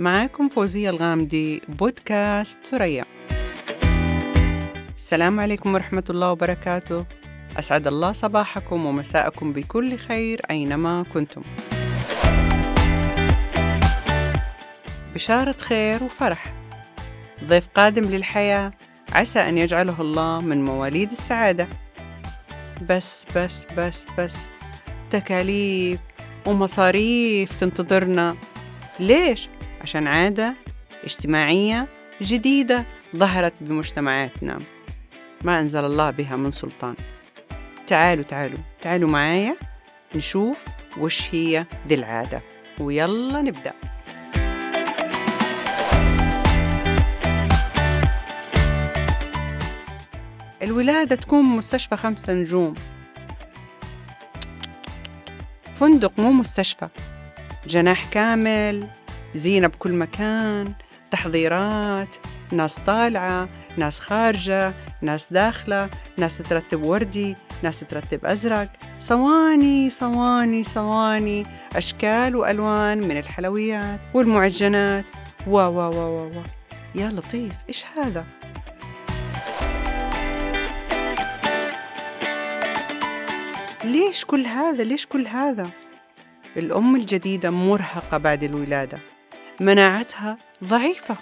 معاكم فوزية الغامدي بودكاست ثريا. السلام عليكم ورحمة الله وبركاته. أسعد الله صباحكم ومساءكم بكل خير أينما كنتم. بشارة خير وفرح. ضيف قادم للحياة عسى أن يجعله الله من مواليد السعادة. بس بس بس بس. تكاليف ومصاريف تنتظرنا. ليش؟ عشان عادة اجتماعية جديدة ظهرت بمجتمعاتنا. ما أنزل الله بها من سلطان. تعالوا تعالوا تعالوا معايا نشوف وش هي ذي العادة. ويلا نبدأ. الولادة تكون مستشفى خمسة نجوم. فندق مو مستشفى. جناح كامل زينة بكل مكان تحضيرات ناس طالعة ناس خارجة ناس داخلة ناس ترتب وردي ناس ترتب أزرق صواني صواني صواني أشكال وألوان من الحلويات والمعجنات و و و و و يا لطيف إيش هذا؟ ليش كل هذا؟ ليش كل هذا؟ الأم الجديدة مرهقة بعد الولادة مناعتها ضعيفة.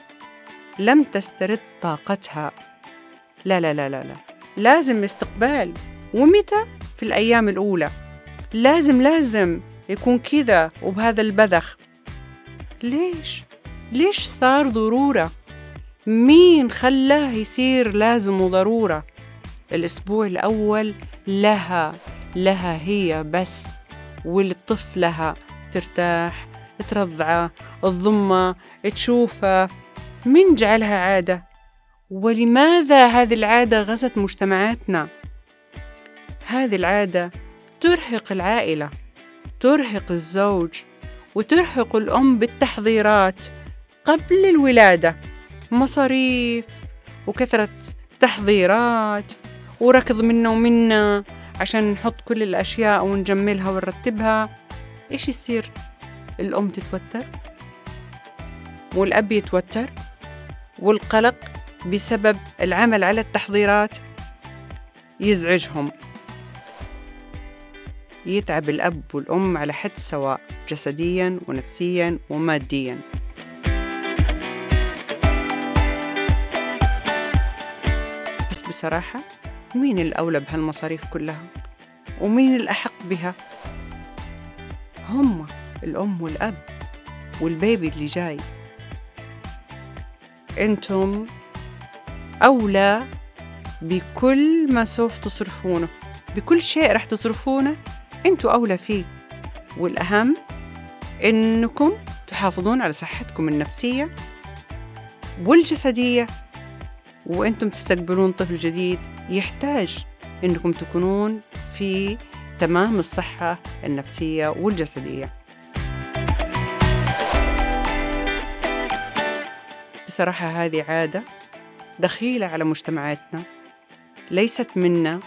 لم تسترد طاقتها. لا لا لا لا لا. لازم استقبال. ومتى؟ في الأيام الأولى. لازم لازم يكون كذا وبهذا البذخ. ليش؟ ليش صار ضرورة؟ مين خلاه يصير لازم وضرورة؟ الأسبوع الأول لها لها هي بس ولطفلها ترتاح. ترضعه تضمه تشوفه من جعلها عادة؟ ولماذا هذه العادة غزت مجتمعاتنا؟ هذه العادة ترهق العائلة ترهق الزوج وترهق الأم بالتحضيرات قبل الولادة. مصاريف وكثرة تحضيرات وركض منا ومنا عشان نحط كل الأشياء ونجملها ونرتبها. إيش يصير؟ الأم تتوتر والأب يتوتر والقلق بسبب العمل على التحضيرات يزعجهم يتعب الأب والأم على حد سواء جسديا ونفسيا وماديا بس بصراحة مين الأولى بهالمصاريف كلها؟ ومين الأحق بها؟ هم الأم والأب والبيبي اللي جاي. أنتم أولى بكل ما سوف تصرفونه بكل شيء رح تصرفونه أنتم أولى فيه. والأهم إنكم تحافظون على صحتكم النفسية والجسدية وأنتم تستقبلون طفل جديد يحتاج إنكم تكونون في تمام الصحة النفسية والجسدية. بصراحة هذه عادة دخيلة على مجتمعاتنا ليست منا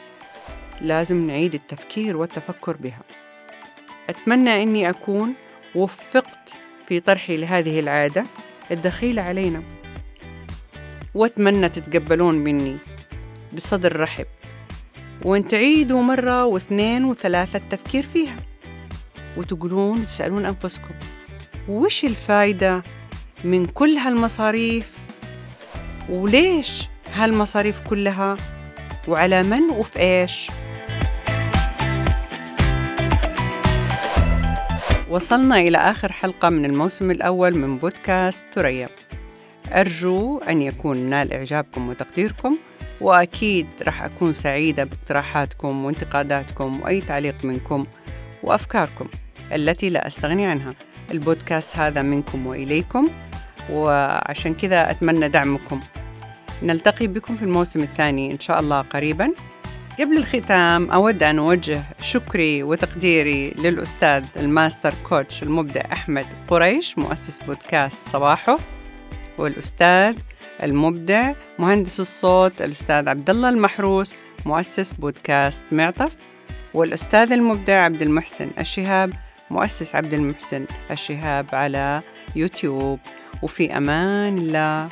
لازم نعيد التفكير والتفكر بها. أتمنى أني أكون وفقت في طرحي لهذه العادة الدخيلة علينا. وأتمنى تتقبلون مني بصدر رحب. وأن تعيدوا مرة واثنين وثلاثة التفكير فيها. وتقولون وتسألون أنفسكم وش الفايدة من كل هالمصاريف؟ وليش هالمصاريف كلها؟ وعلى من وفي إيش؟ وصلنا إلى آخر حلقة من الموسم الأول من بودكاست ثريا. أرجو أن يكون نال إعجابكم وتقديركم وأكيد راح أكون سعيدة باقتراحاتكم وانتقاداتكم وأي تعليق منكم وأفكاركم التي لا أستغني عنها. البودكاست هذا منكم وإليكم وعشان كذا أتمنى دعمكم. نلتقي بكم في الموسم الثاني إن شاء الله قريبا. قبل الختام أود أن أوجه شكري وتقديري للأستاذ ال master coach المبدع أحمد قريش مؤسس بودكاست صباحه والأستاذ المبدع مهندس الصوت الأستاذ عبد الله المحروس مؤسس بودكاست معطف والأستاذ المبدع عبد المحسن الشهاب مؤسس عبد المحسن الشهاب على يوتيوب. وفي أمان الله.